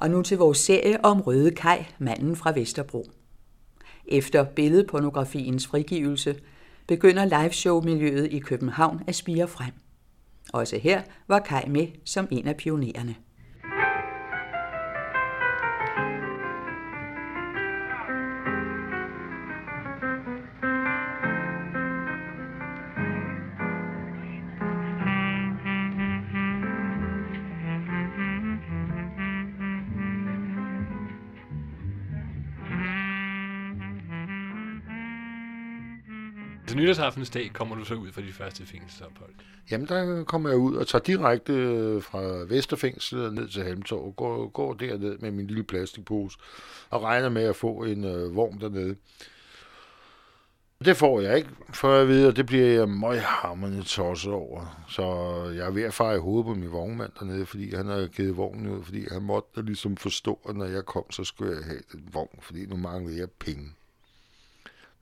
Og nu til vores serie om Røde Kaj, manden fra Vesterbro. Efter billedpornografiens frigivelse begynder liveshow-miljøet i København at spire frem. Også her var Kaj med som en af pionererne. Til nytårsaftens dag kommer du så ud for de første fængselsophold. Jamen, der kommer jeg ud og tager direkte øh, fra Vesterfængslet ned til Halmtorv, går, går derned med min lille plastikpose og regner med at få en øh, vogn dernede. Det får jeg ikke, for jeg ved, at det bliver jeg møghammerende tosset over. Så jeg er ved at fare i hovedet på min vognmand dernede, fordi han har givet vognen ud, fordi han måtte ligesom forstå, at når jeg kom, så skulle jeg have den vogn, fordi nu manglede jeg penge.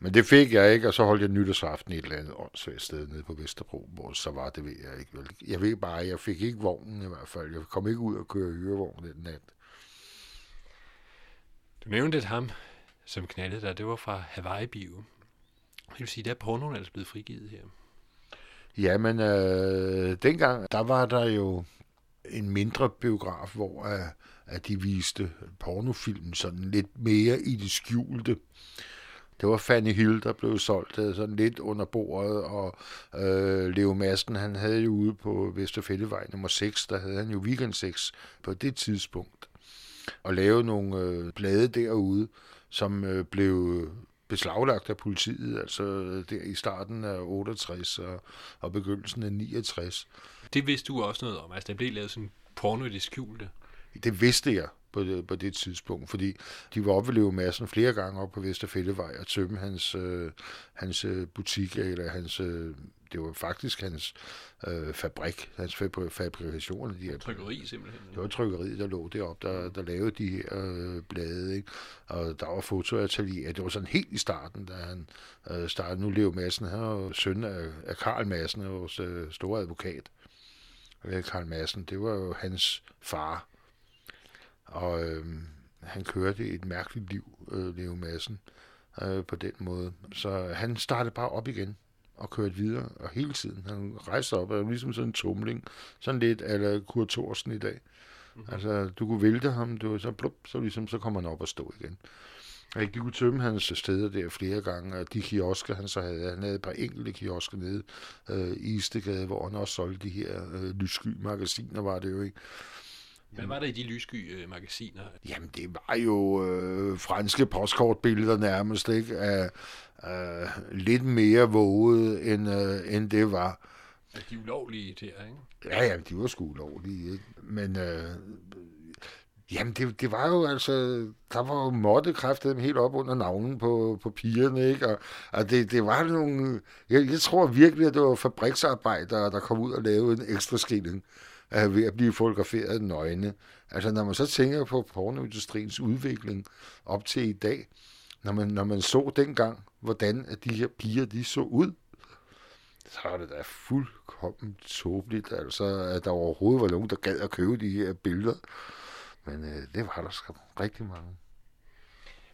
Men det fik jeg ikke, og så holdt jeg nytårsaften i et eller andet åndssvagt sted nede på Vesterbro, hvor så var det ved jeg ikke. Jeg ved bare, jeg fik ikke vognen i hvert fald. Jeg kom ikke ud og køre hyrevogn den nat. Du nævnte, ham, som knaldede dig, det var fra Hawaii Bio. Det vil sige, der er pornoen altså blevet frigivet her. Jamen, øh, dengang, der var der jo en mindre biograf, hvor øh, at de viste pornofilm sådan lidt mere i det skjulte. Det var Fanny Hill, der blev solgt øh, sådan lidt under bordet, og øh, Leo Madsen, han havde jo ude på Vesterfældevej nummer 6, der havde han jo weekend 6 på det tidspunkt, og lavede nogle øh, blade derude, som øh, blev beslaglagt af politiet, altså der i starten af 68 og, og begyndelsen af 69. Det vidste du også noget om, altså der blev lavet sådan porno i det skjulte. Det vidste jeg på det, på det tidspunkt, fordi de var oppe ved Leo Madsen flere gange op på Vesterfældevej og tømme hans, øh, hans øh, butik, eller hans, øh, det var faktisk hans øh, fabrik, hans fabrikation. De her, trykkeri simpelthen. Det var trykkeriet, der lå deroppe, der, der lavede de her øh, blade, ikke? og der var fotoatelier. Det var sådan helt i starten, da han øh, startede. Nu Leo Madsen, han var søn af, af Karl Madsen, vores øh, store advokat. Karl Madsen, det var jo hans far, og øh, han kørte et mærkeligt liv, øh, Leo Madsen, øh, på den måde. Så han startede bare op igen og kørte videre, og hele tiden. Han rejste op, og ligesom sådan en tumling, sådan lidt eller Kurt Thorsen i dag. Mm-hmm. Altså, du kunne vælte ham, du så blup, så ligesom, så kom han op og stå igen. Og de kunne tømme hans steder der flere gange, og de kiosker, han så havde, han havde et par enkelte kiosker nede øh, i Istegade, hvor han også solgte de her øh, lyssky magasiner, var det jo ikke. Hvad var der i de lyssky øh, magasiner? Jamen, det var jo øh, franske postkortbilleder nærmest, ikke? Af, øh, lidt mere våget, end, øh, end det var. Ja, de ulovlige der, ikke? Ja, ja, de var sgu ulovlige, ikke? Men øh, jamen, det, det var jo altså, der var jo måttekræftet dem helt op under navnen på, på pigerne, ikke? Og, og det, det var nogle, jeg, jeg tror virkelig, at det var fabriksarbejdere, der kom ud og lavede en ekstra skilling er ved at blive fotograferet nøgne. Altså når man så tænker på pornoindustriens udvikling op til i dag, når man, når man så dengang, hvordan at de her piger de så ud, så er det da fuldkommen tåbeligt, altså, at der overhovedet var nogen, der gad at købe de her billeder. Men øh, det var der sgu rigtig mange.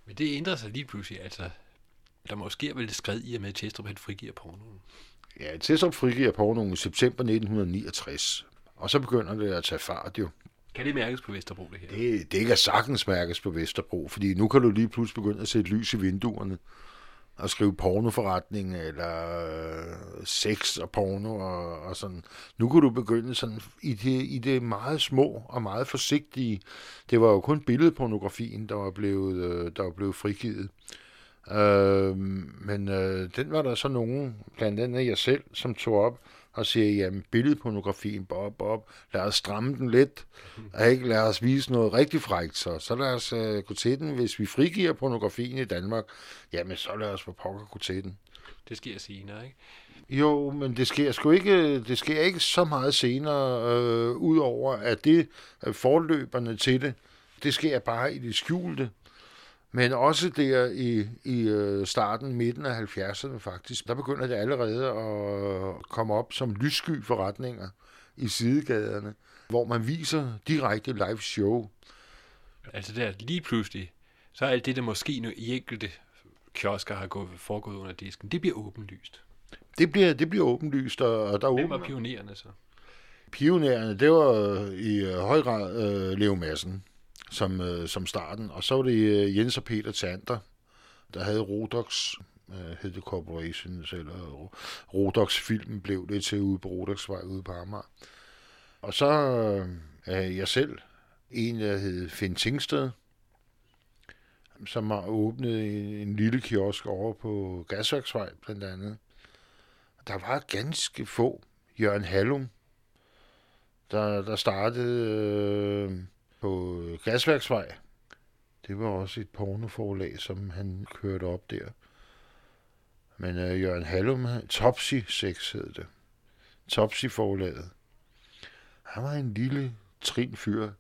Men det ændrer sig lige pludselig, altså. Der måske er vel det skred i, at med Testrup han frigiver pornoen. Ja, Testrup frigiver pornoen i september 1969. Og så begynder det at tage fart jo. Kan det mærkes på Vesterbro, det her? Det, det kan sagtens mærkes på Vesterbro, fordi nu kan du lige pludselig begynde at sætte lys i vinduerne og skrive pornoforretning eller øh, sex og porno og, og sådan. Nu kan du begynde sådan i det, i det meget små og meget forsigtige. Det var jo kun billedpornografien, der var blevet, øh, der var blevet frigivet. Øh, men øh, den var der så nogen, blandt andet jeg selv, som tog op og siger, jamen billedpornografien, Bob, Bob, lad os stramme den lidt, og ikke lad os vise noget rigtig frækt, så, så lad os uh, gå til den. Hvis vi frigiver pornografien i Danmark, jamen så lad os på pokker gå til den. Det sker senere, ikke? Jo, men det sker sgu ikke, det sker ikke så meget senere, øh, udover at det øh, forløberne til det, det sker bare i det skjulte. Men også der i, i øh, starten, midten af 70'erne faktisk, der begynder det allerede at komme op som lyssky forretninger i sidegaderne, hvor man viser direkte live show. Altså der lige pludselig, så er alt det, der måske nu i enkelte kiosker har gået, foregået under disken, det bliver åbenlyst. Det bliver, det bliver åbenlyst, og, og der Hvem var pionererne så? Pionererne, det var i øh, høj grad øh, Leo Madsen som, øh, som starten, og så var det øh, Jens og Peter Tander, der havde Rodox, øh, hed det Corporation, eller Rodox-filmen blev det til ude på Rodoxvej ude på Amager. Og så øh, jeg selv, en der hed Finn Tingsted, som har åbnet en, en lille kiosk over på Gasværksvej blandt andet. Der var ganske få. Jørgen Hallum, der, der startede øh, på øh, Gasværksvej. Det var også et pornoforlag, som han kørte op der. Men øh, Jørgen Hallum, Topsy 6 hed det. Topsy forlaget. Han var en lille trin fyr.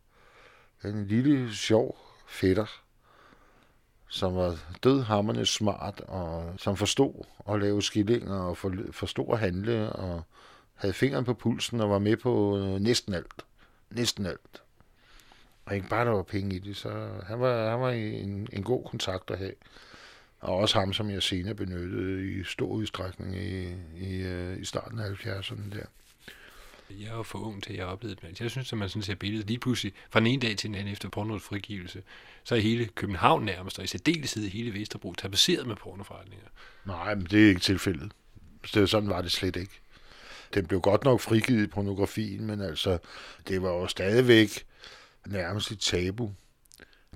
En lille sjov fætter, som var dødhammerne smart, og som forstod at lave skillinger, og for, forstod at handle, og havde fingeren på pulsen, og var med på øh, næsten alt. Næsten alt. Og ikke bare der var penge i det, så han var, han var en, en god kontakt at have. Og også ham, som jeg senere benyttede i stor udstrækning i, i, øh, i starten af 70'erne der. Jeg jo for ung til, at jeg oplevede det. Jeg synes, at man sådan ser billedet lige pludselig fra den ene dag til den anden efter pornoens frigivelse, så er hele København nærmest, og i særdeleshed hele Vesterbro, tapetseret med pornoforretninger. Nej, men det er ikke tilfældet. Det, sådan var det slet ikke. Den blev godt nok frigivet i pornografien, men altså, det var jo stadigvæk nærmest et tabu.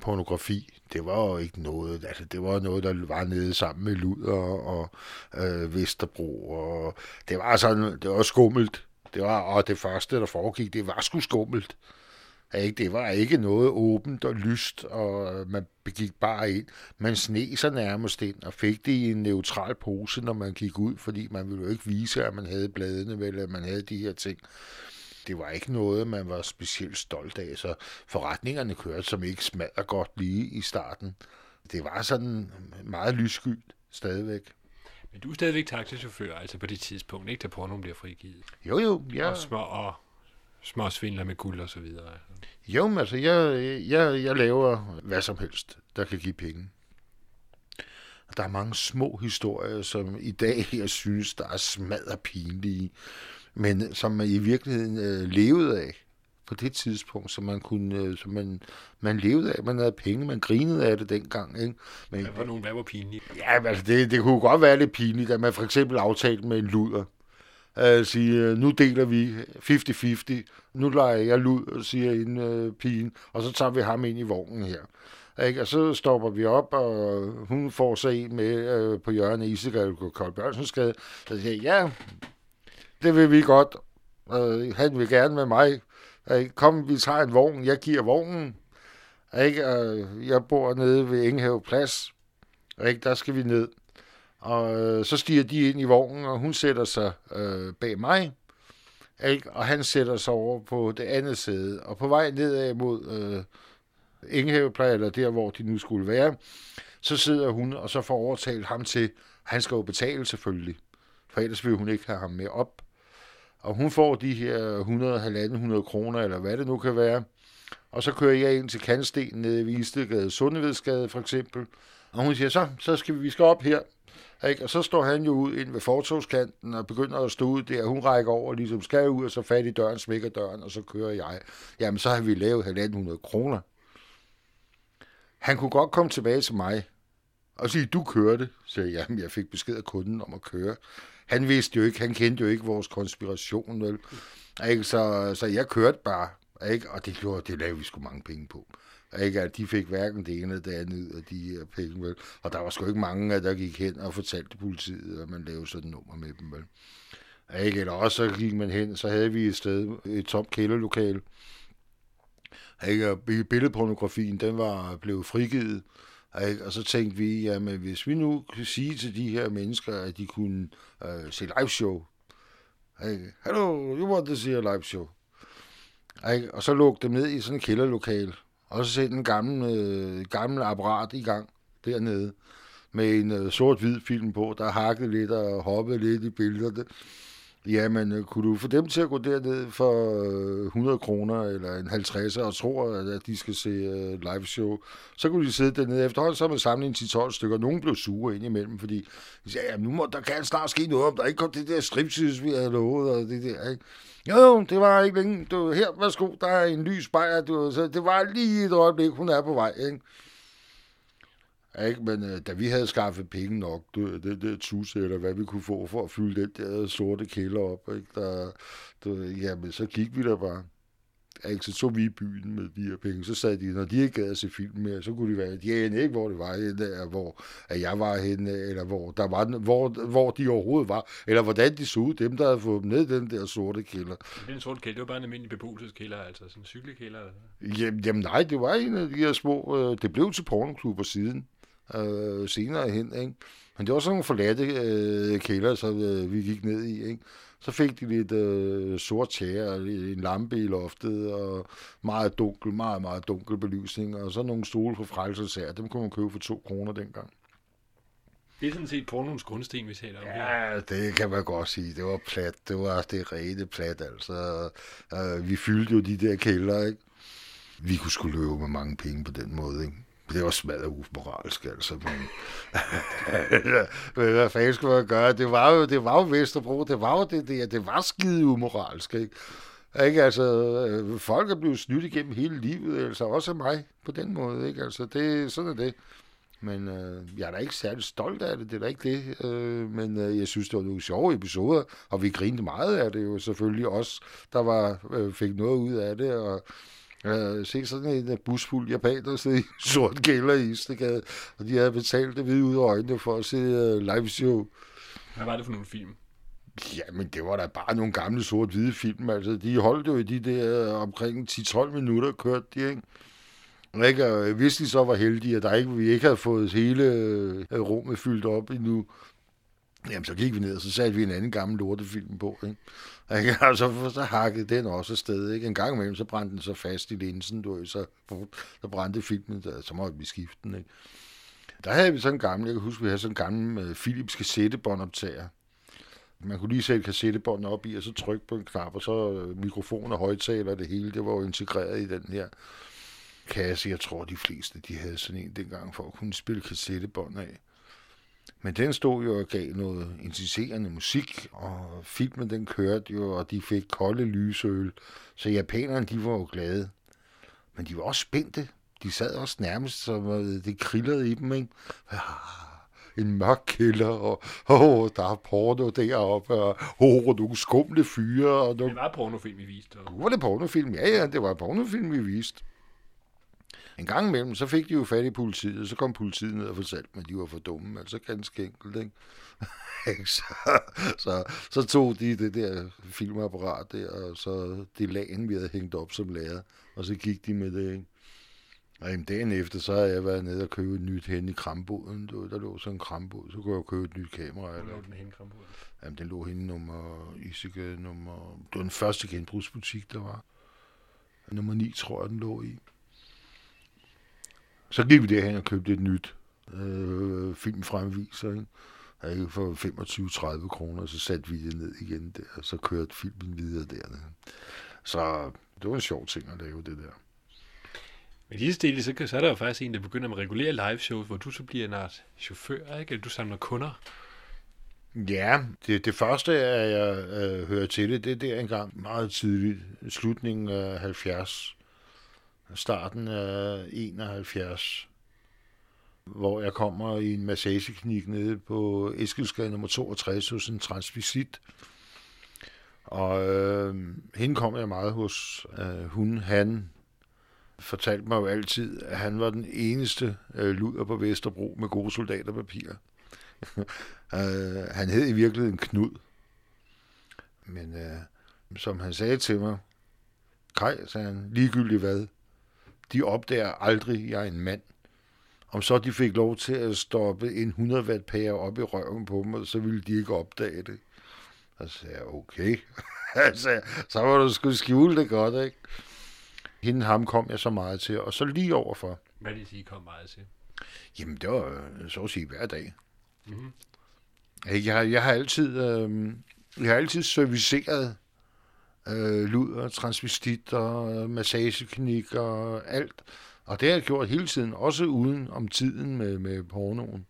Pornografi, det var jo ikke noget, altså det var noget, der var nede sammen med Luder og øh, Vesterbro, og det var sådan, det var skummelt. Det var, og det første, der foregik, det var sgu skummelt. Ikke? Det var ikke noget åbent og lyst, og man begik bare ind. Man sne sig nærmest ind og fik det i en neutral pose, når man gik ud, fordi man ville jo ikke vise, at man havde bladene, eller at man havde de her ting. Det var ikke noget, man var specielt stolt af, så forretningerne kørte som ikke smadrer godt lige i starten. Det var sådan meget lysskyld stadigvæk. Men du er stadigvæk taxichauffør, altså på det tidspunkt, ikke da pornoen bliver frigivet. Jo, jo, ja. Og små, og små svindler med guld og så videre. Jo, men altså, jeg, jeg, jeg laver hvad som helst, der kan give penge. Der er mange små historier, som i dag jeg synes, der er smadret pinlige, men som man i virkeligheden øh, levede af på det tidspunkt, som man kunne, øh, som man, man levede af, man havde penge, man grinede af det dengang. Ikke? Men, Hvad var nogen, hvad var pinligt? Ja, altså det, det kunne godt være lidt pinligt, at man for eksempel aftalte med en luder, at sige, øh, nu deler vi 50-50, nu leger jeg lud, siger en øh, pigen, og så tager vi ham ind i vognen her. Ikke? Og så stopper vi op, og hun får sig en med øh, på hjørnet af Isegade og Kold Børnsensgade. Så siger jeg, ja, det vil vi godt. Øh, han vil gerne med mig. Ikke? Kom, vi tager en vogn, jeg giver vognen. Ikke? Øh, jeg bor nede ved Ingehave Plads. Ikke? Der skal vi ned. Og øh, så stiger de ind i vognen, og hun sætter sig øh, bag mig. Ikke? Og han sætter sig over på det andet sæde. Og på vej nedad mod øh, Ingehaveplads, eller der, hvor de nu skulle være, så sidder hun og så får overtalt ham til, han skal jo betale selvfølgelig, for ellers vil hun ikke have ham med op. Og hun får de her 100-100 kroner, eller hvad det nu kan være. Og så kører jeg ind til Kandsten nede i Istedgade, Sundevedsgade for eksempel. Og hun siger, så, så skal vi, vi skal op her. Ikke? Og så står han jo ud ind ved fortogskanten og begynder at stå ud der. Hun rækker over og ligesom skal ud, og så fat i døren, smækker døren, og så kører jeg. Jamen, så har vi lavet 1.500 kroner. Han kunne godt komme tilbage til mig og sige, du kørte. Så jeg, jamen, jeg fik besked af kunden om at køre. Han vidste jo ikke, han kendte jo ikke vores konspiration, vel? Ikke? Så, så jeg kørte bare, ikke? og det gjorde, det lavede vi sgu mange penge på. Ikke, at de fik hverken det ene eller det andet af de her penge, vel? Og der var sgu ikke mange, der gik hen og fortalte politiet, at man lavede sådan nummer med dem, vel? Ikke? Eller også så gik man hen, så havde vi et sted, et tomt kælderlokale. Ikke? Og billedpornografien, den var blevet frigivet. Ikke? Og så tænkte vi, jamen hvis vi nu kunne sige til de her mennesker, at de kunne øh, se live show. Ikke? Hello, you want to see a live show? Ikke? Og så lukke dem ned i sådan et kælderlokale. Og så sætte en gammel, øh, gammel apparat i gang dernede med en øh, sort-hvid film på, der hakkede lidt og hoppede lidt i billederne. Jamen, øh, kunne du få dem til at gå derned for øh, 100 kroner eller en 50'er og tror, at de skal se uh, live show, så kunne de sidde dernede efterhånden, så man samlet en 10-12 stykker. Nogen blev sure ind imellem, fordi de sagde, jamen, nu må, der kan snart ske noget, om der ikke kom det der striptease, vi havde lovet, og det der, ikke? Jo, det var ikke længe. Du, her, værsgo, der er en lys bajer, du, så det var lige et øjeblik, hun er på vej, ikke? Ikke? Men øh, da vi havde skaffet penge nok, du, det der tusse, eller hvad vi kunne få for at fylde den der sorte kælder op, ikke? Der, du, jamen, så gik vi der bare. Ikke? Så tog vi i byen med de her penge. Så sad de, når de ikke gad at se film mere, så kunne de være, de anede ikke, hvor det var henne, hvor at jeg var henne, eller hvor, der var, hvor, hvor de overhovedet var, eller hvordan de så ud, dem, der havde fået dem ned den der sorte kælder. Den sorte kælder, det var bare en almindelig beboelseskælder, altså sådan en cykelkælder? Jamen, jamen nej, det var en af de her små, øh, det blev til pornoklubber siden øh, senere hen. Ikke? Men det var sådan nogle forladte øh, kælder, som øh, vi gik ned i. Ikke? Så fik de lidt øh, sort tjære, en lampe i loftet, og meget dunkel, meget, meget dunkel belysning, og så nogle stole på frelsesær. Dem kunne man købe for to kroner dengang. Det er sådan set pornoens grundsten, vi taler om Ja, det kan man godt sige. Det var plat. Det var det rene plat, altså. Øh, vi fyldte jo de der kælder, ikke? Vi kunne sgu løbe med mange penge på den måde, ikke? Det var smadret umoralsk, altså. Men, hvad fanden skulle man gøre? Det var jo, det var jo Vesterbro, det var jo det der, det var skide umoralsk, ikke? Ikke, altså, øh, folk er blevet snydt igennem hele livet, altså også af mig på den måde, ikke? Altså, det, sådan er det. Men øh, jeg er da ikke særlig stolt af det, det er da ikke det. Øh, men øh, jeg synes, det var nogle sjove episoder, og vi grinte meget af det jo selvfølgelig også, der var, øh, fik noget ud af det, og Øh, se sådan en uh, busfuld japaner sidde i sort gælder i Istegade, og de havde betalt det hvide ud af øjnene for at se uh, live show. Hvad var det for nogle film? Ja, men det var da bare nogle gamle sort-hvide film. Altså, de holdt jo i de der uh, omkring 10-12 minutter, kørte de, ikke? Ikke? Og hvis de så var heldige, at der ikke, vi ikke havde fået hele rummet fyldt op endnu, Jamen, så gik vi ned, og så satte vi en anden gammel lortefilm på, ikke? ikke? Altså, så hakkede den også afsted, ikke? En gang imellem, så brændte den så fast i linsen, du så, så brændte filmen, der, så måtte vi skifte den, ikke? Der havde vi sådan en gammel, jeg kan huske, vi havde sådan en gammel uh, Philips kassettebåndoptager. Man kunne lige sætte kassettebåndet op i, og så trykke på en knap, og så uh, mikrofon og højtaler det hele, det var jo integreret i den her kasse. Jeg tror, de fleste, de havde sådan en dengang, for at kunne spille kassettebånd af. Men den stod jo og gav noget insisterende musik, og filmen den kørte jo, og de fik kolde lysøl. Så japanerne, de var jo glade. Men de var også spændte. De sad også nærmest, så det krillede i dem, ikke? Ah, en mørk kælder, og oh, der er porno deroppe, og oh, nogle skumle fyre. Og nogle... Det var pornofilm, vi viste. Og... Var det pornofilm? Ja, ja, det var pornofilm, vi viste. En gang imellem, så fik de jo fat i politiet, og så kom politiet ned og fortalte mig, at de var for dumme, altså ganske enkelt, ikke? så, så, så tog de det der filmapparat der, og så det lagen, vi havde hængt op som lærer, og så gik de med det, ikke? Og jamen, dagen efter, så har jeg været nede og købe et nyt hen i kramboden. Der lå sådan en krambod, så kunne jeg købe et nyt kamera. Hvor lå den hen kramboden? Jamen, den lå henne nummer, Isike, nummer... Det var den første genbrugsbutik, der var. Nummer 9, tror jeg, den lå i. Så gik vi derhen og købte et nyt øh, filmfremviser, ikke? Ikke for 25-30 kroner, så satte vi det ned igen der, og så kørte filmen videre dernede. Så det var en sjov ting at lave det der. Men lige stille, så, så er der jo faktisk en, der begynder med regulære live shows, hvor du så bliver en art chauffør, ikke? Eller du samler kunder. Ja, det, det første, at jeg øh, hører til det, det er der engang meget tidligt, slutningen af 70 starten af 71, hvor jeg kommer i en massageklinik nede på Eskildsgade nummer 62 hos en transvisit. Og øh, hende kom jeg meget hos. Øh, hun, han, fortalte mig jo altid, at han var den eneste øh, luder på Vesterbro med gode soldaterpapirer. øh, han hed i virkeligheden Knud. Men øh, som han sagde til mig, Kaj, sagde han, ligegyldigt hvad, de opdager aldrig, jeg er en mand. Om så de fik lov til at stoppe en 100 watt pære op i røven på mig, så ville de ikke opdage det. Og så sagde jeg, okay. altså, så var du skulle skjule det godt, ikke? Hende ham kom jeg så meget til, og så lige overfor. Hvad det sige, kom meget til? Jamen, det var så at sige hver dag. Mm-hmm. Jeg, jeg har altid øh, Jeg har altid serviceret øh, luder, transvestitter, massageklinikker, og alt. Og det har jeg gjort hele tiden, også uden om tiden med, med pornoen.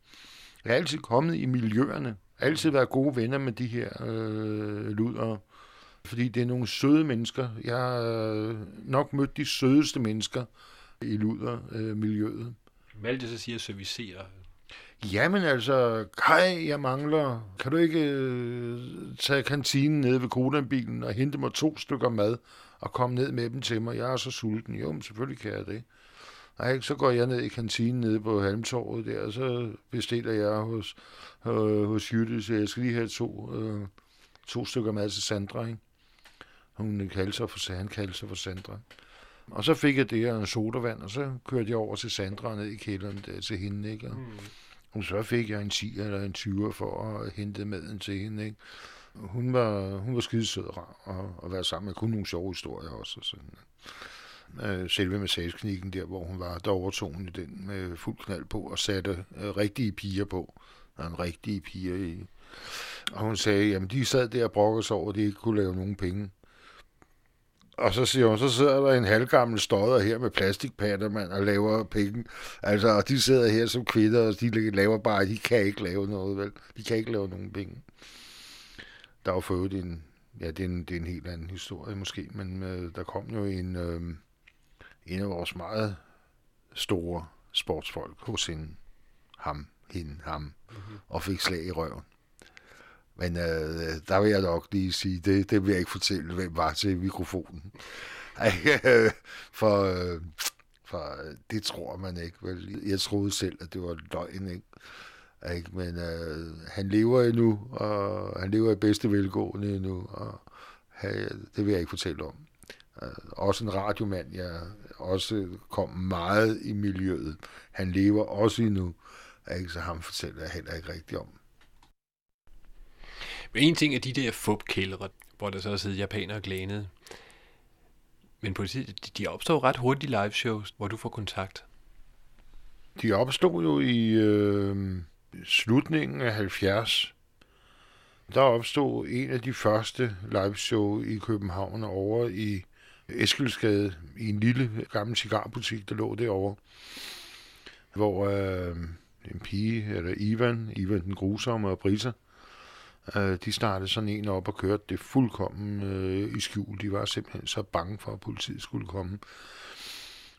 Jeg er altid kommet i miljøerne. Altid været gode venner med de her øh, ludere. Fordi det er nogle søde mennesker. Jeg har øh, nok mødt de sødeste mennesker i ludermiljøet. Øh, Hvad så siger at servicere? Jamen altså, Kai, jeg mangler. Kan du ikke øh, tage kantinen ned ved Kodan-bilen og hente mig to stykker mad og komme ned med dem til mig? Jeg er så sulten. Jo, men selvfølgelig kan jeg det. Nej, så går jeg ned i kantinen nede på Halmtorvet der, og så bestiller jeg hos, øh, hos Jytte, så jeg skal lige have to, øh, to stykker mad til Sandra, ikke? Hun kaldte sig for, han kaldte sig for Sandra. Og så fik jeg det her en sodavand, og så kørte jeg over til Sandra ned i kælderen der, til hende, ikke? Og, mm og så fik jeg en 10 eller en 20 for at hente maden til hende, ikke? Hun var, hun var skide og og, at være sammen med kun nogle sjove historier også. Og sådan. Øh, selve massageklinikken der, hvor hun var, der overtog hun den med fuld knald på og satte øh, rigtige piger på. Der en rigtige piger i. Og hun sagde, jamen de sad der og brokkede sig over, at de ikke kunne lave nogen penge. Og så siger hun, så sidder der en halvgammel stodder her med plastikpatter, mand, og laver penge. Altså, og de sidder her som kvinder, og de laver bare, de kan ikke lave noget, vel? De kan ikke lave nogen penge. Der var for en, ja, det er en, det er en helt anden historie måske, men øh, der kom jo en, øh, en af vores meget store sportsfolk hos hende, ham, hende, ham, mm-hmm. og fik slag i røven. Men øh, der vil jeg nok lige sige, det, det vil jeg ikke fortælle, hvem var til mikrofonen. for, øh, for øh, det tror man ikke. Vel? Jeg troede selv, at det var løgn, ikke? ikke? Men øh, han lever endnu, og han lever i bedste velgående endnu, og hey, det vil jeg ikke fortælle om. Øh, også en radiomand, jeg også kom meget i miljøet. Han lever også endnu, ikke? så ham fortæller jeg heller ikke rigtigt om. Men en ting er de der fubkældre, hvor der så sidder japanere og glænede. Men politiet, de opstår ret hurtigt live shows, hvor du får kontakt. De opstod jo i øh, slutningen af 70. Der opstod en af de første live show i København over i Eskilsgade, i en lille gammel cigarbutik, der lå derovre, hvor øh, en pige, eller Ivan, Ivan den grusomme og Brisa, Øh, de startede sådan en op og kørte det fuldkommen øh, i skjul. De var simpelthen så bange for, at politiet skulle komme.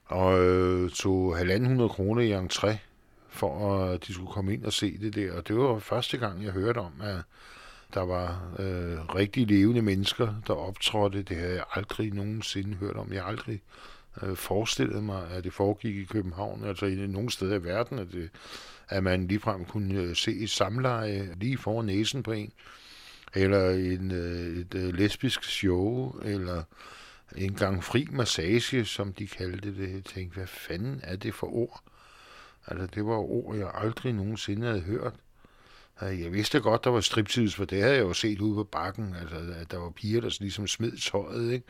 Og øh, tog 1.500 kroner i entré, for at de skulle komme ind og se det der. Og det var første gang, jeg hørte om, at der var øh, rigtig levende mennesker, der optrådte. Det havde jeg aldrig nogensinde hørt om. Jeg har aldrig øh, forestillet mig, at det foregik i København, altså i nogle steder i verden, at det at man ligefrem kunne øh, se et samleje lige foran næsen på en, eller en, øh, et øh, lesbisk show, eller en gang fri massage, som de kaldte det. Jeg tænkte, hvad fanden er det for ord? Altså, det var ord, jeg aldrig nogensinde havde hørt. Jeg vidste godt, der var striptease, for det havde jeg jo set ude på bakken. Altså, at der var piger, der ligesom smed tøjet, ikke?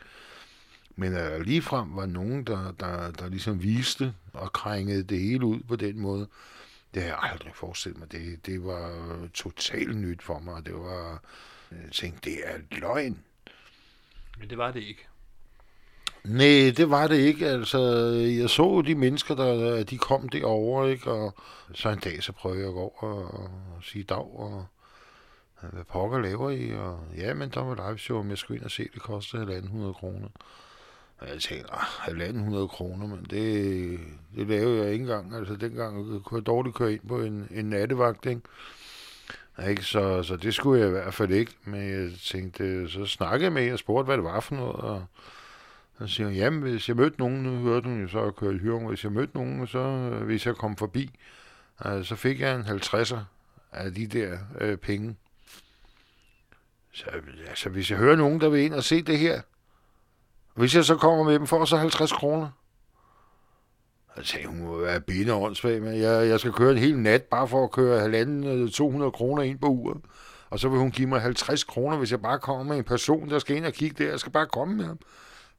Men at der ligefrem var nogen, der, der, der ligesom viste og krængede det hele ud på den måde, det har jeg aldrig forestillet mig. Det, det var totalt nyt for mig. Det var, jeg tænkte, det er løgn. Men det var det ikke. Nej, det var det ikke. Altså, jeg så de mennesker, der de kom derover, ikke? Og så en dag, så prøvede jeg at gå over og, og sige dag, og hvad pokker laver I? Og ja, men der var live show, om jeg skulle ind og se, det kostede 1.500 kroner. Og jeg tænkte, ah, 1.500 kroner, men det, det lavede jeg ikke engang. Altså dengang kunne jeg dårligt køre ind på en, en nattevagt, ikke? Ikke? Så, så det skulle jeg i hvert fald ikke. Men jeg tænkte, så snakkede jeg med en og spurgte, hvad det var for noget. Og så siger jeg, jamen hvis jeg mødte nogen, nu hørte hun jo så at køre i hyring, hvis jeg mødte nogen, så hvis jeg kom forbi, øh, så fik jeg en 50'er af de der øh, penge. Så altså, hvis jeg hører nogen, der vil ind og se det her, hvis jeg så kommer med dem, får så 50 kroner. Jeg sagde, hun må være binde åndssvag, men jeg, jeg skal køre en hel nat, bare for at køre halvanden øh, 200 kroner ind på uret. Og så vil hun give mig 50 kroner, hvis jeg bare kommer med en person, der skal ind og kigge der. Jeg skal bare komme med ham.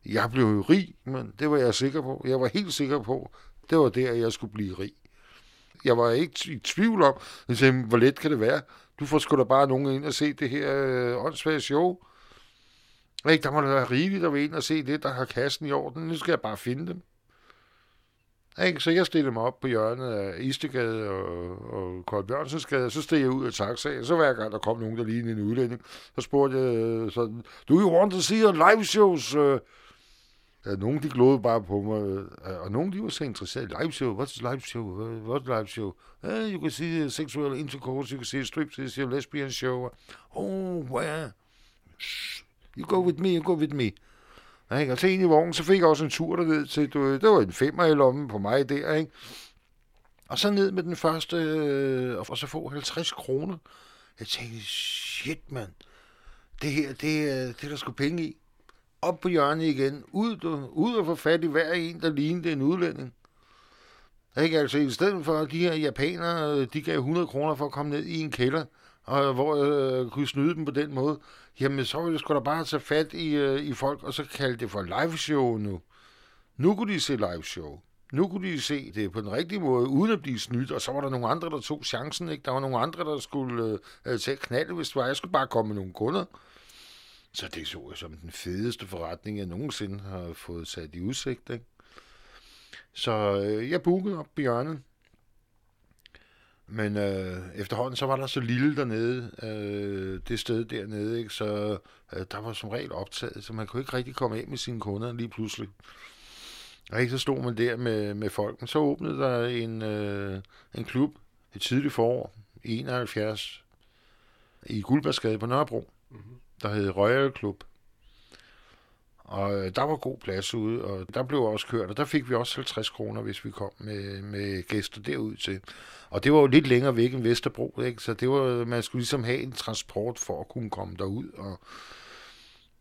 Jeg blev jo rig, men det var jeg sikker på. Jeg var helt sikker på, det var der, jeg skulle blive rig. Jeg var ikke i tvivl om, jeg sagde, hvor let kan det være? Du får sgu da bare nogen ind og se det her øh, åndssvage show. Ikke, der må være rigeligt at være ind og se det, der har kassen i orden. Nu skal jeg bare finde dem. Ikke? Så jeg stillede mig op på hjørnet af Istegade og, og Kold Bjørnsensgade, og så steg jeg ud af taxaen. Så hver gang der kom nogen, der lignede en udlænding, så spurgte jeg øh, sådan, do you want to see a live shows? Øh, ja, nogen de glodede bare på mig, øh, og nogen de var så interesserede. Live show, what's live show? What's live show? Uh, you can see uh, sexual intercourse, you can see striptease, a lesbian show. Oh, where? You go with me, you go with me. Ja, ikke? Og så ind i vognen, så fik jeg også en tur derned til, du, det var en femmer i lommen på mig der, ikke? Og så ned med den første, øh, og så få 50 kroner. Jeg tænkte, shit, mand. Det her, det, øh, det er der sgu penge i op på hjørnet igen, ud, du, ud og få fat i hver en, der lignede en udlænding. Ikke? Altså, i stedet for, at de her japanere, øh, de gav 100 kroner for at komme ned i en kælder, og hvor jeg øh, kunne snyde dem på den måde, jamen så ville jeg sgu da bare tage fat i, øh, i folk, og så kalde det for live show nu. Nu kunne de se live show. Nu kunne de se det på den rigtige måde, uden at blive snydt, og så var der nogle andre, der tog chancen. Ikke? Der var nogle andre, der skulle øh, tage knald, hvis det var. Jeg skulle bare komme med nogle kunder. Så det så jeg som den fedeste forretning, jeg nogensinde har fået sat i udsigt. Ikke? Så øh, jeg bookede op bjørnen. Men øh, efterhånden så var der så lille dernede, øh, det sted dernede, ikke? så øh, der var som regel optaget, så man kunne ikke rigtig komme af med sine kunder lige pludselig. Og ikke så stod man der med, med folk. Men så åbnede der en, øh, en klub et tidligt forår, 71, i Guldbergsgade på Nørrebro. Mm-hmm der hed Royal Club. Og øh, der var god plads ude, og der blev også kørt, og der fik vi også 50 kroner, hvis vi kom med, med gæster derud til. Og det var jo lidt længere væk end Vesterbro, ikke? så det var, man skulle ligesom have en transport for at kunne komme derud, og,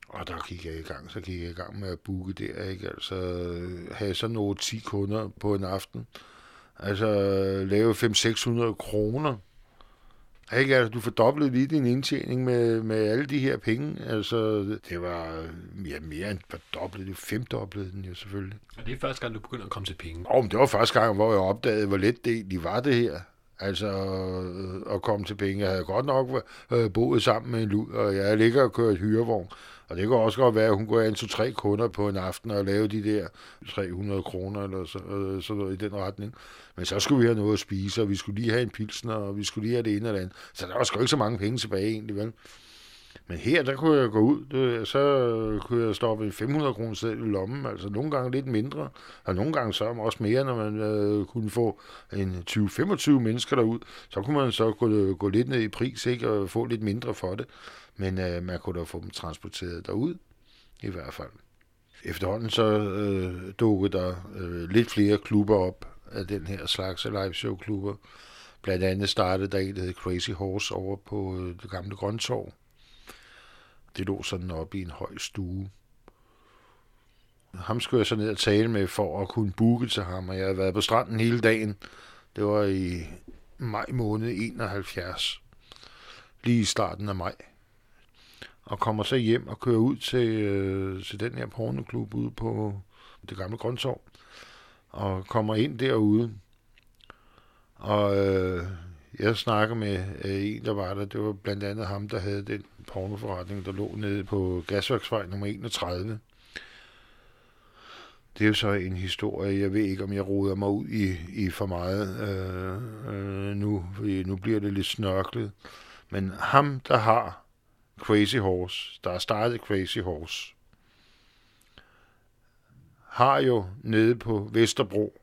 og der gik jeg i gang, så gik jeg i gang med at booke der, ikke? altså øh, have sådan nogle 10 kunder på en aften, altså øh, lave 500-600 kroner, ikke? Altså, du fordoblede lige din indtjening med, med alle de her penge. Altså, det var ja, mere end fordoblet. Det femdoblede den jo selvfølgelig. Og det er første gang, du begynder at komme til penge? Men det var første gang, hvor jeg opdagede, hvor let det egentlig var det her. Altså øh, at komme til penge. Jeg havde godt nok øh, boet sammen med en lud, og jeg ligger og kørt hyrevogn. Og det kunne også godt være, at hun kunne have en to-tre kunder på en aften og lave de der 300 kroner eller så, øh, sådan noget i den retning. Men så skulle vi have noget at spise, og vi skulle lige have en pilsner, og vi skulle lige have det ene eller andet. Så der var sgu ikke så mange penge tilbage egentlig, vel? Men her, der kunne jeg gå ud, det, så kunne jeg stoppe en 500 kroner selv i lommen, altså nogle gange lidt mindre, og nogle gange så også mere, når man øh, kunne få en 20-25 mennesker derud, så kunne man så gå, gå lidt ned i pris, ikke, og få lidt mindre for det. Men øh, man kunne da få dem transporteret derud, i hvert fald. Efterhånden så øh, dukkede der øh, lidt flere klubber op af den her slags live show klubber. Blandt andet startede der en, der hed Crazy Horse over på øh, det gamle Grøntorv. Det lå sådan oppe i en høj stue. Ham skulle jeg så ned og tale med for at kunne booke til ham, og jeg havde været på stranden hele dagen. Det var i maj måned 71. Lige i starten af maj og kommer så hjem og kører ud til, øh, til den her pornoklub ude på det gamle Grøntorv, og kommer ind derude. Og øh, jeg snakker med øh, en, der var der. Det var blandt andet ham, der havde den pornoforretning, der lå nede på Gasværksvej nummer 31. Det er jo så en historie. Jeg ved ikke, om jeg roder mig ud i, i for meget øh, øh, nu, fordi nu bliver det lidt snørklet. Men ham, der har Crazy Horse, der har startet Crazy Horse, har jo nede på Vesterbro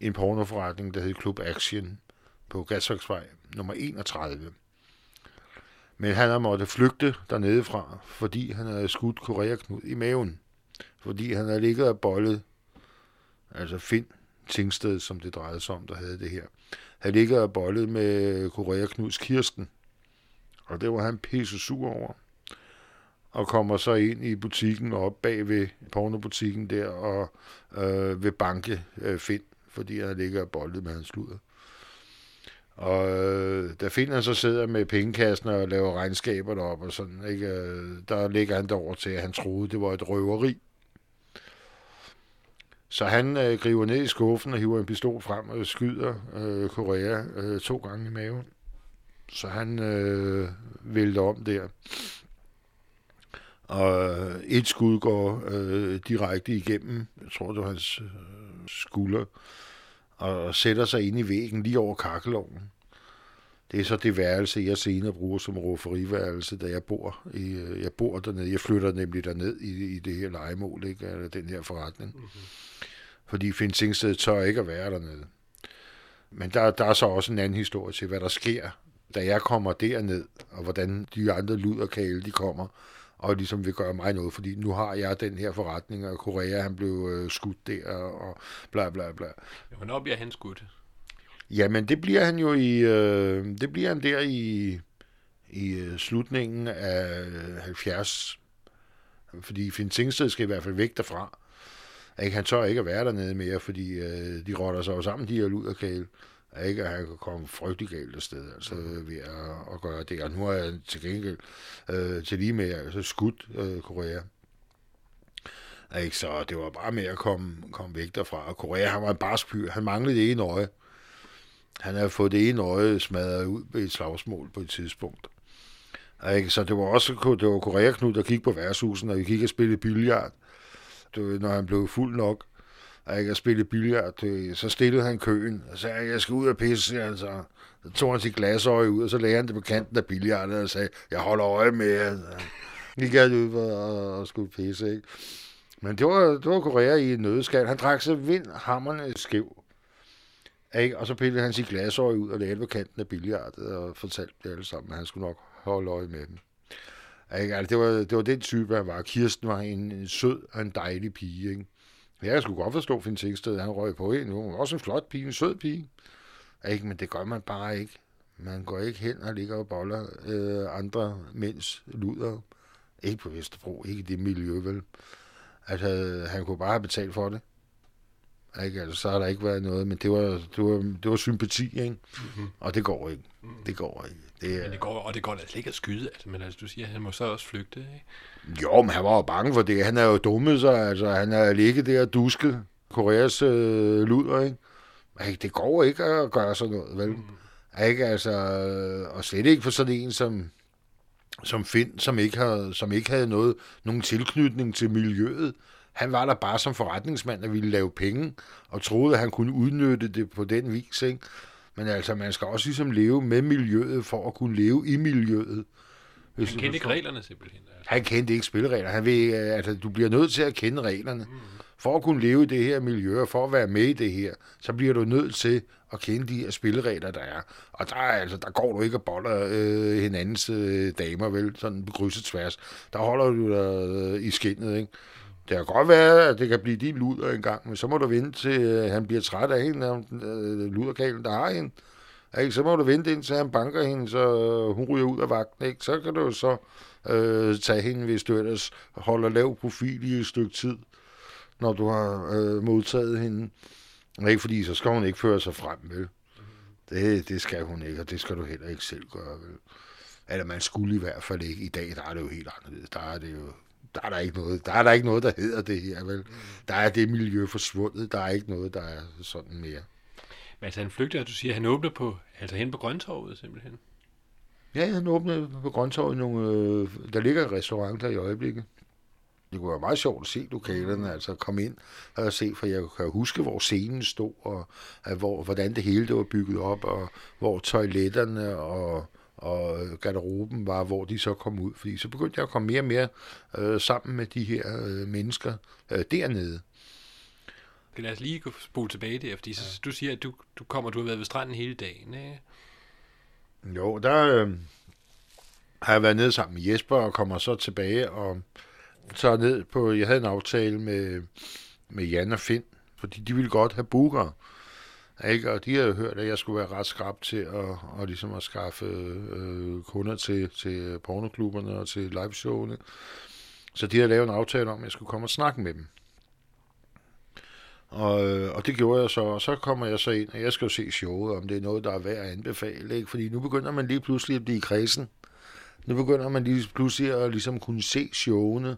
en pornoforretning, der hedder Club Action på Gasværksvej nummer 31. Men han har måttet flygte dernede fra, fordi han havde skudt koreaknud i maven. Fordi han havde ligget og bollet, altså Finn Tingsted, som det drejede sig om, der havde det her, Han ligget og bollet med koreaknuds Kirsten. Og det var han pisse sur over. Og kommer så ind i butikken og op bag ved pornobutikken der og øh, ved banke øh, Finn, fordi han ligger og boldet med hans luder. Og øh, da Finn han så sidder med pengekassen og laver regnskaber derop og sådan, ikke, øh, der ligger han derover til, at han troede, det var et røveri. Så han øh, griber ned i skuffen og hiver en pistol frem og skyder øh, Korea øh, to gange i maven. Så han øh, vælter om der. Og et skud går øh, direkte igennem, jeg tror det var hans øh, skulder, og sætter sig ind i væggen lige over kakkelovnen. Det er så det værelse, jeg senere bruger som roferiværelse, da jeg bor, i, øh, jeg bor dernede. Jeg flytter nemlig derned i, i det her legemål, ikke? eller den her forretning. Mm-hmm. Fordi Finn Singsted tør ikke at være dernede. Men der, der er så også en anden historie til, hvad der sker, da jeg kommer derned, og hvordan de andre luderkale, de kommer, og ligesom vil gøre mig noget, fordi nu har jeg den her forretning, og Korea, han blev øh, skudt der, og bla bla bla. Hvornår bliver han skudt? Jamen, det bliver han jo i, øh, det bliver han der i, i øh, slutningen af 70, fordi Finn Tingsted skal i hvert fald væk derfra. Ikke? Han tør ikke at være dernede mere, fordi øh, de rotter sig jo sammen, de her luderkale. Ikke, at han kan komme frygtelig galt afsted, altså ved at, at gøre det. Og nu har jeg til gengæld øh, til lige med altså, skudt øh, Korea. Ikke, så det var bare med at komme, komme væk derfra. Og Korea, han var en barspyr. Han manglede det ene øje. Han havde fået det ene øje smadret ud ved et slagsmål på et tidspunkt. Ikke? Så det var også det var Korea Knud, der gik på værtshusen, og vi gik og spillede billard. Det var, når han blev fuld nok og ikke at spille billard, så stillede han køen, og sagde, jeg skal ud og pisse, altså. Så tog han sit glasøje ud, og så lagde han det på kanten af billardet og sagde, jeg holder øje med jer. Vi gik ud og, og skulle pisse, ikke? Men det var, det var Korea i en nødskal. Han trak sig vind hammerne skæv. Ikke? Og så pillede han sit glasøje ud og lagde det på kanten af billardet og fortalte det alle sammen, at han skulle nok holde øje med dem. Ikke? Altså, det, var, det var den type, han var. Kirsten var en, en sød og en dejlig pige. Ikke? Ja, Jeg skulle godt forstå Finn Tingsted, han røg på hende. Hun var også en flot pige, en sød pige. Ikke, men det gør man bare ikke. Man går ikke hen og ligger og boller øh, andre mænds luder. Ikke på Vesterbro, ikke i det miljø, vel. Altså, øh, han kunne bare have betalt for det. Ikke? Altså, så har der ikke været noget, men det var, det var, det var sympati, ikke? Mm-hmm. Og det går ikke. Det går ikke. Det, men det går, og det går altså ikke at skyde, altså, men altså, du siger, at han må så også flygte, ikke? Jo, men han var jo bange for det. Han er jo dummet sig, altså han er ligget der og dusket Koreas øh, luder, ikke? ikke? Det går ikke at gøre sådan noget, vel? Mm. Ikke, altså, og slet ikke for sådan en som, som Finn, som ikke, havde, som ikke havde noget, nogen tilknytning til miljøet. Han var der bare som forretningsmand, der ville lave penge, og troede, at han kunne udnytte det på den vis, ikke? Men altså, man skal også ligesom leve med miljøet, for at kunne leve i miljøet. Hvis han kendte ikke reglerne simpelthen. Altså. Han kendte ikke spilleregler. Han ved, altså, du bliver nødt til at kende reglerne. Mm. For at kunne leve i det her miljø, og for at være med i det her, så bliver du nødt til at kende de her spilleregler, der er. Og der, er, altså, der går du ikke og boller øh, hinandens øh, damer, vel, sådan på krydset tværs. Der holder du dig øh, i skinnet, ikke? Det kan godt være, at det kan blive din luder engang, men så må du vente til, at han bliver træt af hende, af øh, luderkalen, der har hende. Ikke? Så må du vente indtil han banker hende, så øh, hun ryger ud af vagten. Ikke? Så kan du så øh, tage hende, hvis du ellers holder lav profil i et stykke tid, når du har øh, modtaget hende. Ikke fordi, så skal hun ikke føre sig frem, vel? Det, det skal hun ikke, og det skal du heller ikke selv gøre, vel? Eller man skulle i hvert fald ikke. I dag, der er det jo helt anderledes. Der er det jo der er der ikke noget, der er der ikke noget, der hedder det her, vel? Der er det miljø forsvundet, der er ikke noget, der er sådan mere. Men altså han flygter, du siger, han åbner på, altså hen på Grøntorvet simpelthen? Ja, han åbner på Grøntorvet nogle, øh, der ligger en restaurant der i øjeblikket. Det kunne være meget sjovt at se lokalerne, altså komme ind og se, for jeg kan huske, hvor scenen stod, og hvor, hvordan det hele det var bygget op, og hvor toiletterne og og garderoben var, hvor de så kom ud. Fordi så begyndte jeg at komme mere og mere øh, sammen med de her øh, mennesker øh, dernede. Lad os lige spole tilbage der, fordi ja. du siger, at du, du kommer, du har været ved stranden hele dagen. Ikke? Jo, der øh, har jeg været nede sammen med Jesper og kommer så tilbage og tager ned på, jeg havde en aftale med, med Jan og Finn, fordi de ville godt have booker. Ikke? Og de havde hørt, at jeg skulle være ret skrab til at, og ligesom at skaffe øh, kunder til, til pornoklubberne og til liveshowene. Så de havde lavet en aftale om, at jeg skulle komme og snakke med dem. Og, øh, og det gjorde jeg så, og så kommer jeg så ind, og jeg skal jo se showet, om det er noget, der er værd at anbefale. Ikke? Fordi nu begynder man lige pludselig at blive kredsen. Nu begynder man lige pludselig at ligesom kunne se showene,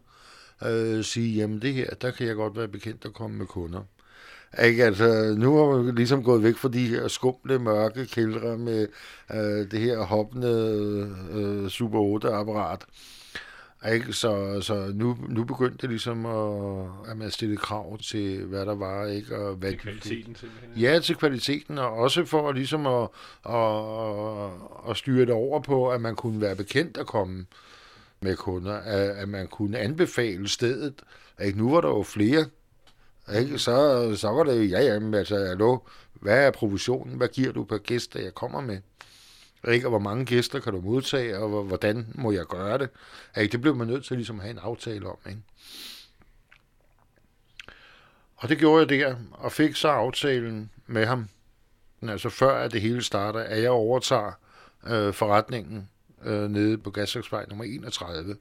øh, sige, jamen det her, der kan jeg godt være bekendt at komme med kunder. Ikke? Altså, nu har man ligesom gået væk fra de her skumle, mørke kældre med øh, det her hoppende øh, Super 8-apparat. Ikke? Så, så nu, nu begyndte det ligesom at, at man stille krav til, hvad der var. Ikke? Og hvad Til kvaliteten simpelthen. Ja, til kvaliteten, og også for ligesom at, at, at styre det over på, at man kunne være bekendt at komme med kunder, at, at man kunne anbefale stedet. Ikke? Nu var der jo flere, ikke? Så, så var det ja, ja, men altså, hallo, hvad er provisionen? Hvad giver du per gæster, jeg kommer med? Ikke? Og hvor mange gæster kan du modtage, og hvordan må jeg gøre det? Ikke? Det blev man nødt til ligesom at have en aftale om. Ikke? Og det gjorde jeg der, og fik så aftalen med ham. Men altså før at det hele starter, at jeg overtager øh, forretningen øh, nede på Gasværksvej nummer 31.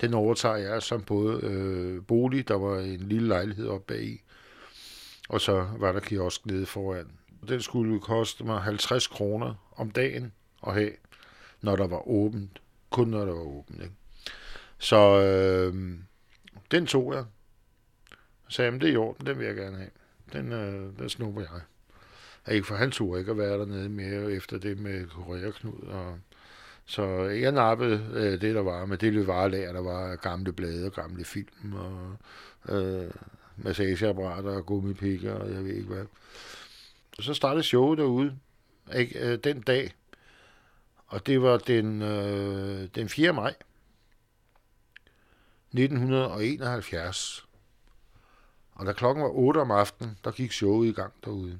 Den overtager jeg som både øh, bolig, der var en lille lejlighed oppe bag og så var der kiosk nede foran. Den skulle koste mig 50 kroner om dagen at have, når der var åbent. Kun når der var åbent. Ikke? Så øh, den tog jeg. Så sagde jamen det er i orden, den vil jeg gerne have. Den, øh, den snupper jeg. Ja, Ikke for han tog ikke at være dernede mere efter det med Koreaknud. Og, så jeg nappede øh, det, der var med det varelager, der var gamle blade og gamle film og øh, massageapparater og gummipikker og jeg ved ikke hvad. Og så startede showet derude ikke, øh, den dag, og det var den, øh, den 4. maj 1971. Og da klokken var 8 om aftenen, der gik showet i gang derude.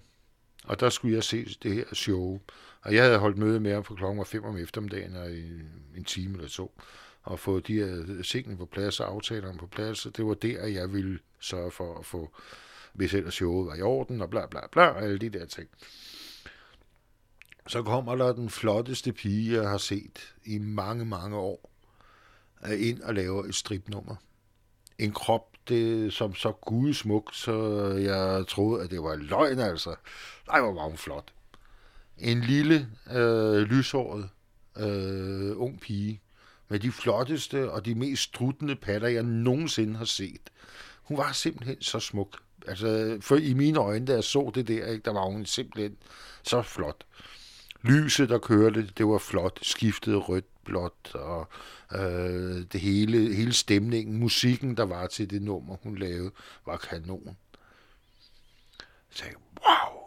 Og der skulle jeg se det her show. Og jeg havde holdt møde med ham for klokken var 5 om eftermiddagen og i en time eller to. Og få de her tingene på plads og aftalerne på plads. Og det var der, jeg ville sørge for at få, hvis ellers showet var i orden og bla bla bla, og alle de der ting. Så kommer der den flotteste pige, jeg har set i mange, mange år, ind og laver et stripnummer. En krop, det som så gudsmuk, så jeg troede, at det var løgn, altså. Nej, hvor var hun flot. En lille, øh, lyshåret, øh, ung pige, med de flotteste og de mest struttende patter, jeg nogensinde har set. Hun var simpelthen så smuk. Altså, for i mine øjne, da jeg så det der, ikke, der var hun simpelthen så flot. Lyset, der kørte, det var flot. Skiftede rødt, blåt, og øh, det hele, hele stemningen, musikken, der var til det nummer, hun lavede, var kanon. Så sagde jeg, wow,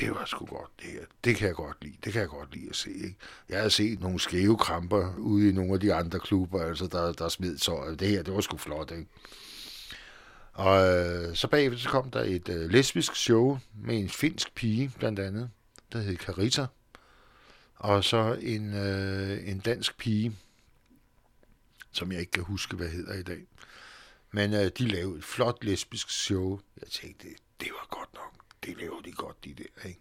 det var sgu godt, det her. Det kan jeg godt lide. Det kan jeg godt lide at se. Ikke? Jeg havde set nogle skæve kramper ude i nogle af de andre klubber, altså der, der smed så. Det her, det var sgu flot, ikke? Og øh, så bagefter så kom der et øh, lesbisk show med en finsk pige, blandt andet, der hed Carita. Og så en, øh, en dansk pige, som jeg ikke kan huske, hvad hedder i dag. Men øh, de lavede et flot lesbisk show. Jeg tænkte, det, det var godt nok. Det laver de godt, de der, ikke?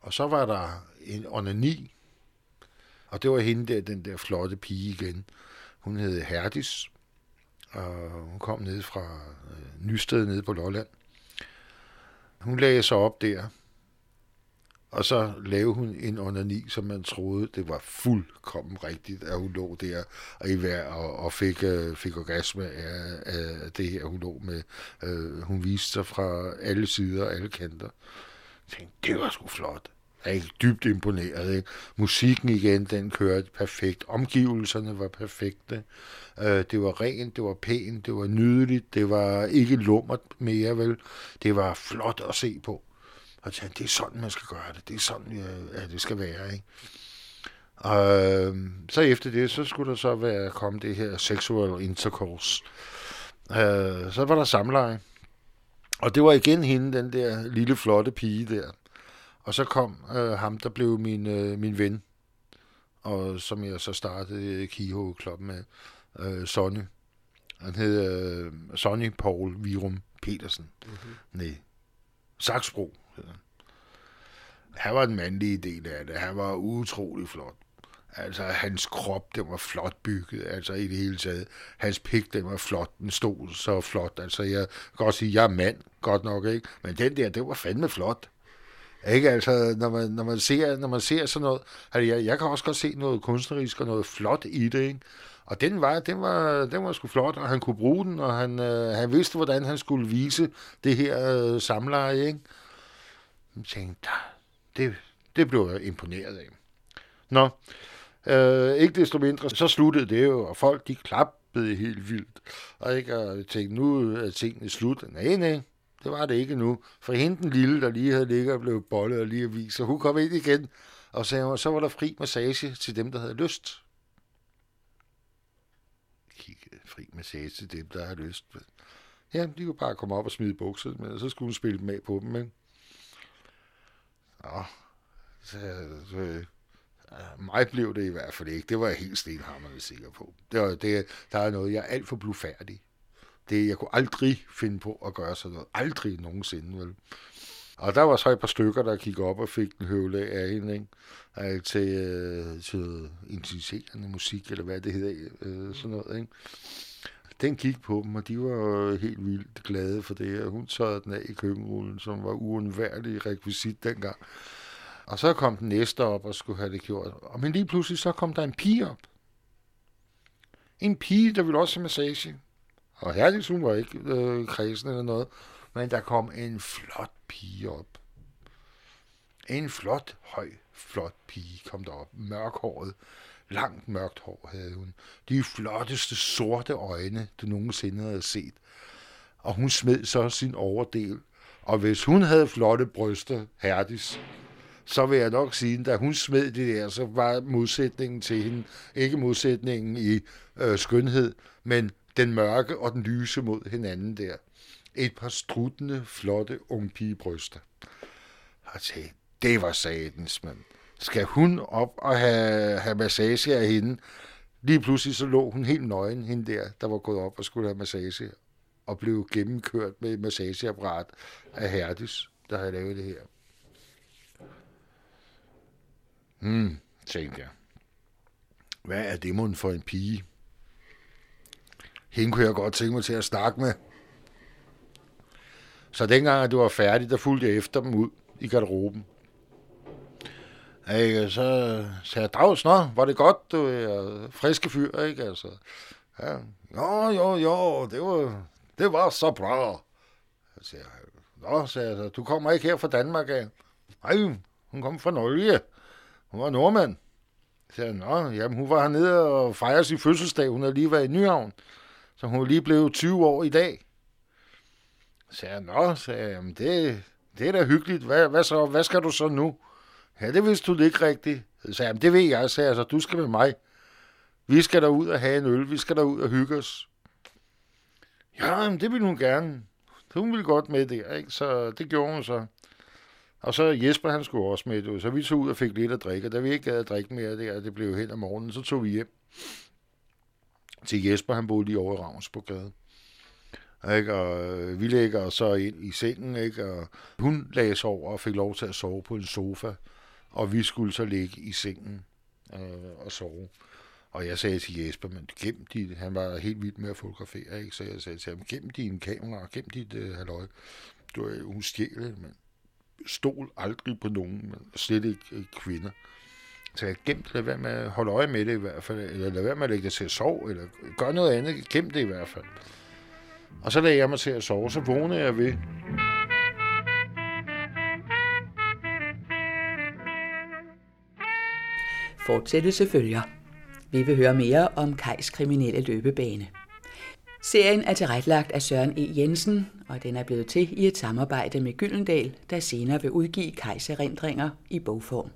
Og så var der en onani, og det var hende der, den der flotte pige igen. Hun hed Herdis, og hun kom ned fra øh, Nysted nede på Lolland. Hun lagde sig op der, og så lavede hun en onani, som man troede, det var fuldkommen rigtigt, at hun lå der og i vejr og, og fik, øh, fik orgasme af, af det her, hun lå med. Øh, hun viste sig fra alle sider og alle kanter. Jeg tænkte, det var sgu flot. Jeg er dybt imponeret. Ikke? Musikken igen, den kørte perfekt. Omgivelserne var perfekte. Øh, det var rent, det var pænt, det var nydeligt, det var ikke lummert mere, vel. Det var flot at se på. Og tænkte, det er sådan, man skal gøre det. Det er sådan, ja, det skal være, ikke? Og øh, så efter det, så skulle der så være kommet det her sexual intercourse. Øh, så var der samleje. Og det var igen hende, den der lille flotte pige der. Og så kom øh, ham, der blev min, øh, min ven, og som jeg så startede Kiho Club med, øh, Sonny. Han hed øh, Sonny Paul Virum Petersen. Mm-hmm. Nej, Saxbro hedder han. Han var den mandlige del af det. Han var utrolig flot. Altså, hans krop, den var flot bygget, altså i det hele taget. Hans pik, den var flot, den stod så flot. Altså, jeg kan godt sige, jeg er mand, godt nok, ikke? Men den der, det var fandme flot. Ikke altså, når man, når man, ser, når man ser sådan noget, altså jeg, jeg kan også godt se noget kunstnerisk og noget flot i det, ikke? Og den var, den var, den var sgu flot, og han kunne bruge den, og han, øh, han vidste, hvordan han skulle vise det her øh, samleje, ikke? Tænkte, ah, det, det blev jeg imponeret af. Nå, øh, ikke desto mindre, så sluttede det jo, og folk de klappede helt vildt. Og ikke, og jeg tænkte, nu er tingene slut. Nej, nej, det var det ikke nu. For hende den lille, der lige havde ligget og blevet bollet og lige avis, så hun kom ind igen, og sagde, så var der fri massage til dem, der havde lyst. Kigge, fri massage til dem, der havde lyst. Ja, de kunne bare komme op og smide bukserne, og så skulle hun spille dem af på dem, ikke? Nå, så, så øh, mig blev det i hvert fald ikke. Det var jeg helt stenhammerende sikker på. Det var, det, der er noget, jeg er alt for blufærdig. Det, jeg kunne aldrig finde på at gøre sådan noget. Aldrig nogensinde, vel? Og der var så et par stykker, der gik op og fik en høvle af hende, ikke? Øh, til, øh, til intensiserende musik, eller hvad det hedder, øh, sådan noget, ikke? Den gik på dem, og de var helt vildt glade for det, og hun tørrede den af i køkkenrullen, som var uundværlig rekvisit dengang. Og så kom den næste op og skulle have det gjort. Og men lige pludselig så kom der en pige op. En pige, der ville også have massage. Og herligt, hun var ikke øh, kredsen eller noget. Men der kom en flot pige op. En flot, høj, flot pige kom derop. Mørkhåret. Langt mørkt hår havde hun. De flotteste sorte øjne, du nogensinde havde set. Og hun smed så sin overdel. Og hvis hun havde flotte bryster, Herdis, så vil jeg nok sige, at da hun smed det der, så var modsætningen til hende ikke modsætningen i øh, skønhed, men den mørke og den lyse mod hinanden der. Et par struttende, flotte ungpigebryster. Og tænkte, det var satens, mand. Skal hun op og have, have massage af hende? Lige pludselig så lå hun helt nøgen, hende der, der var gået op og skulle have massage, og blev gennemkørt med et massageapparat af Herdis, der havde lavet det her. Hmm, tænkte jeg. Hvad er det mon for en pige? Hende kunne jeg godt tænke mig til at snakke med. Så dengang, at du var færdig, der fulgte jeg efter dem ud i garderoben. Ikke, så sagde jeg, Drags, nå, var det godt, du er friske fyr, ikke? Altså, ja, jo, jo, jo, det var, det var så bra. Så sagde jeg, nå, sagde jeg, du kommer ikke her fra Danmark af. Nej, hun kom fra Norge. Hun var nordmand. Så sagde nå, jamen hun var hernede og fejrede sin fødselsdag. Hun havde lige været i Nyhavn. Så hun var lige blevet 20 år i dag. Så sagde jeg, nå, sagde jeg, jamen det, det er da hyggeligt. Hvad, hvad, så, hvad skal du så nu? Ja, det vidste du ikke rigtigt. Så sagde det ved jeg, sagde jeg, så du skal med mig. Vi skal ud og have en øl, vi skal ud og hygge os. Ja, det ville hun gerne. Hun ville godt med det, ikke? så det gjorde hun så. Og så Jesper, han skulle også med, så vi tog ud og fik lidt at drikke, og da vi ikke gad at drikke mere der, det blev hen om morgenen, så tog vi hjem til Jesper, han boede lige over i Ravnsborgade. Ikke? Og øh, vi lægger så ind i sengen, ikke? og hun lagde sig over og fik lov til at sove på en sofa, og vi skulle så ligge i sengen øh, og sove. Og jeg sagde til Jesper, men gem dit, han var helt vild med at fotografere, ikke? så jeg sagde til ham, gem din kamera, gem dit øh, halløj. Du er hun stjæle, men stol aldrig på nogen, men slet ikke øh, kvinder. Så jeg gemt, lad være med at holde øje med det i hvert fald, eller lad være med at lægge det til at sove, eller gør noget andet, gem det i hvert fald. Og så lagde jeg mig til at sove, så vågnede jeg ved, Fortsættelse følger. Vi vil høre mere om Kajs kriminelle løbebane. Serien er tilrettelagt af Søren E. Jensen, og den er blevet til i et samarbejde med Gyldendal, der senere vil udgive Kajs erindringer i bogform.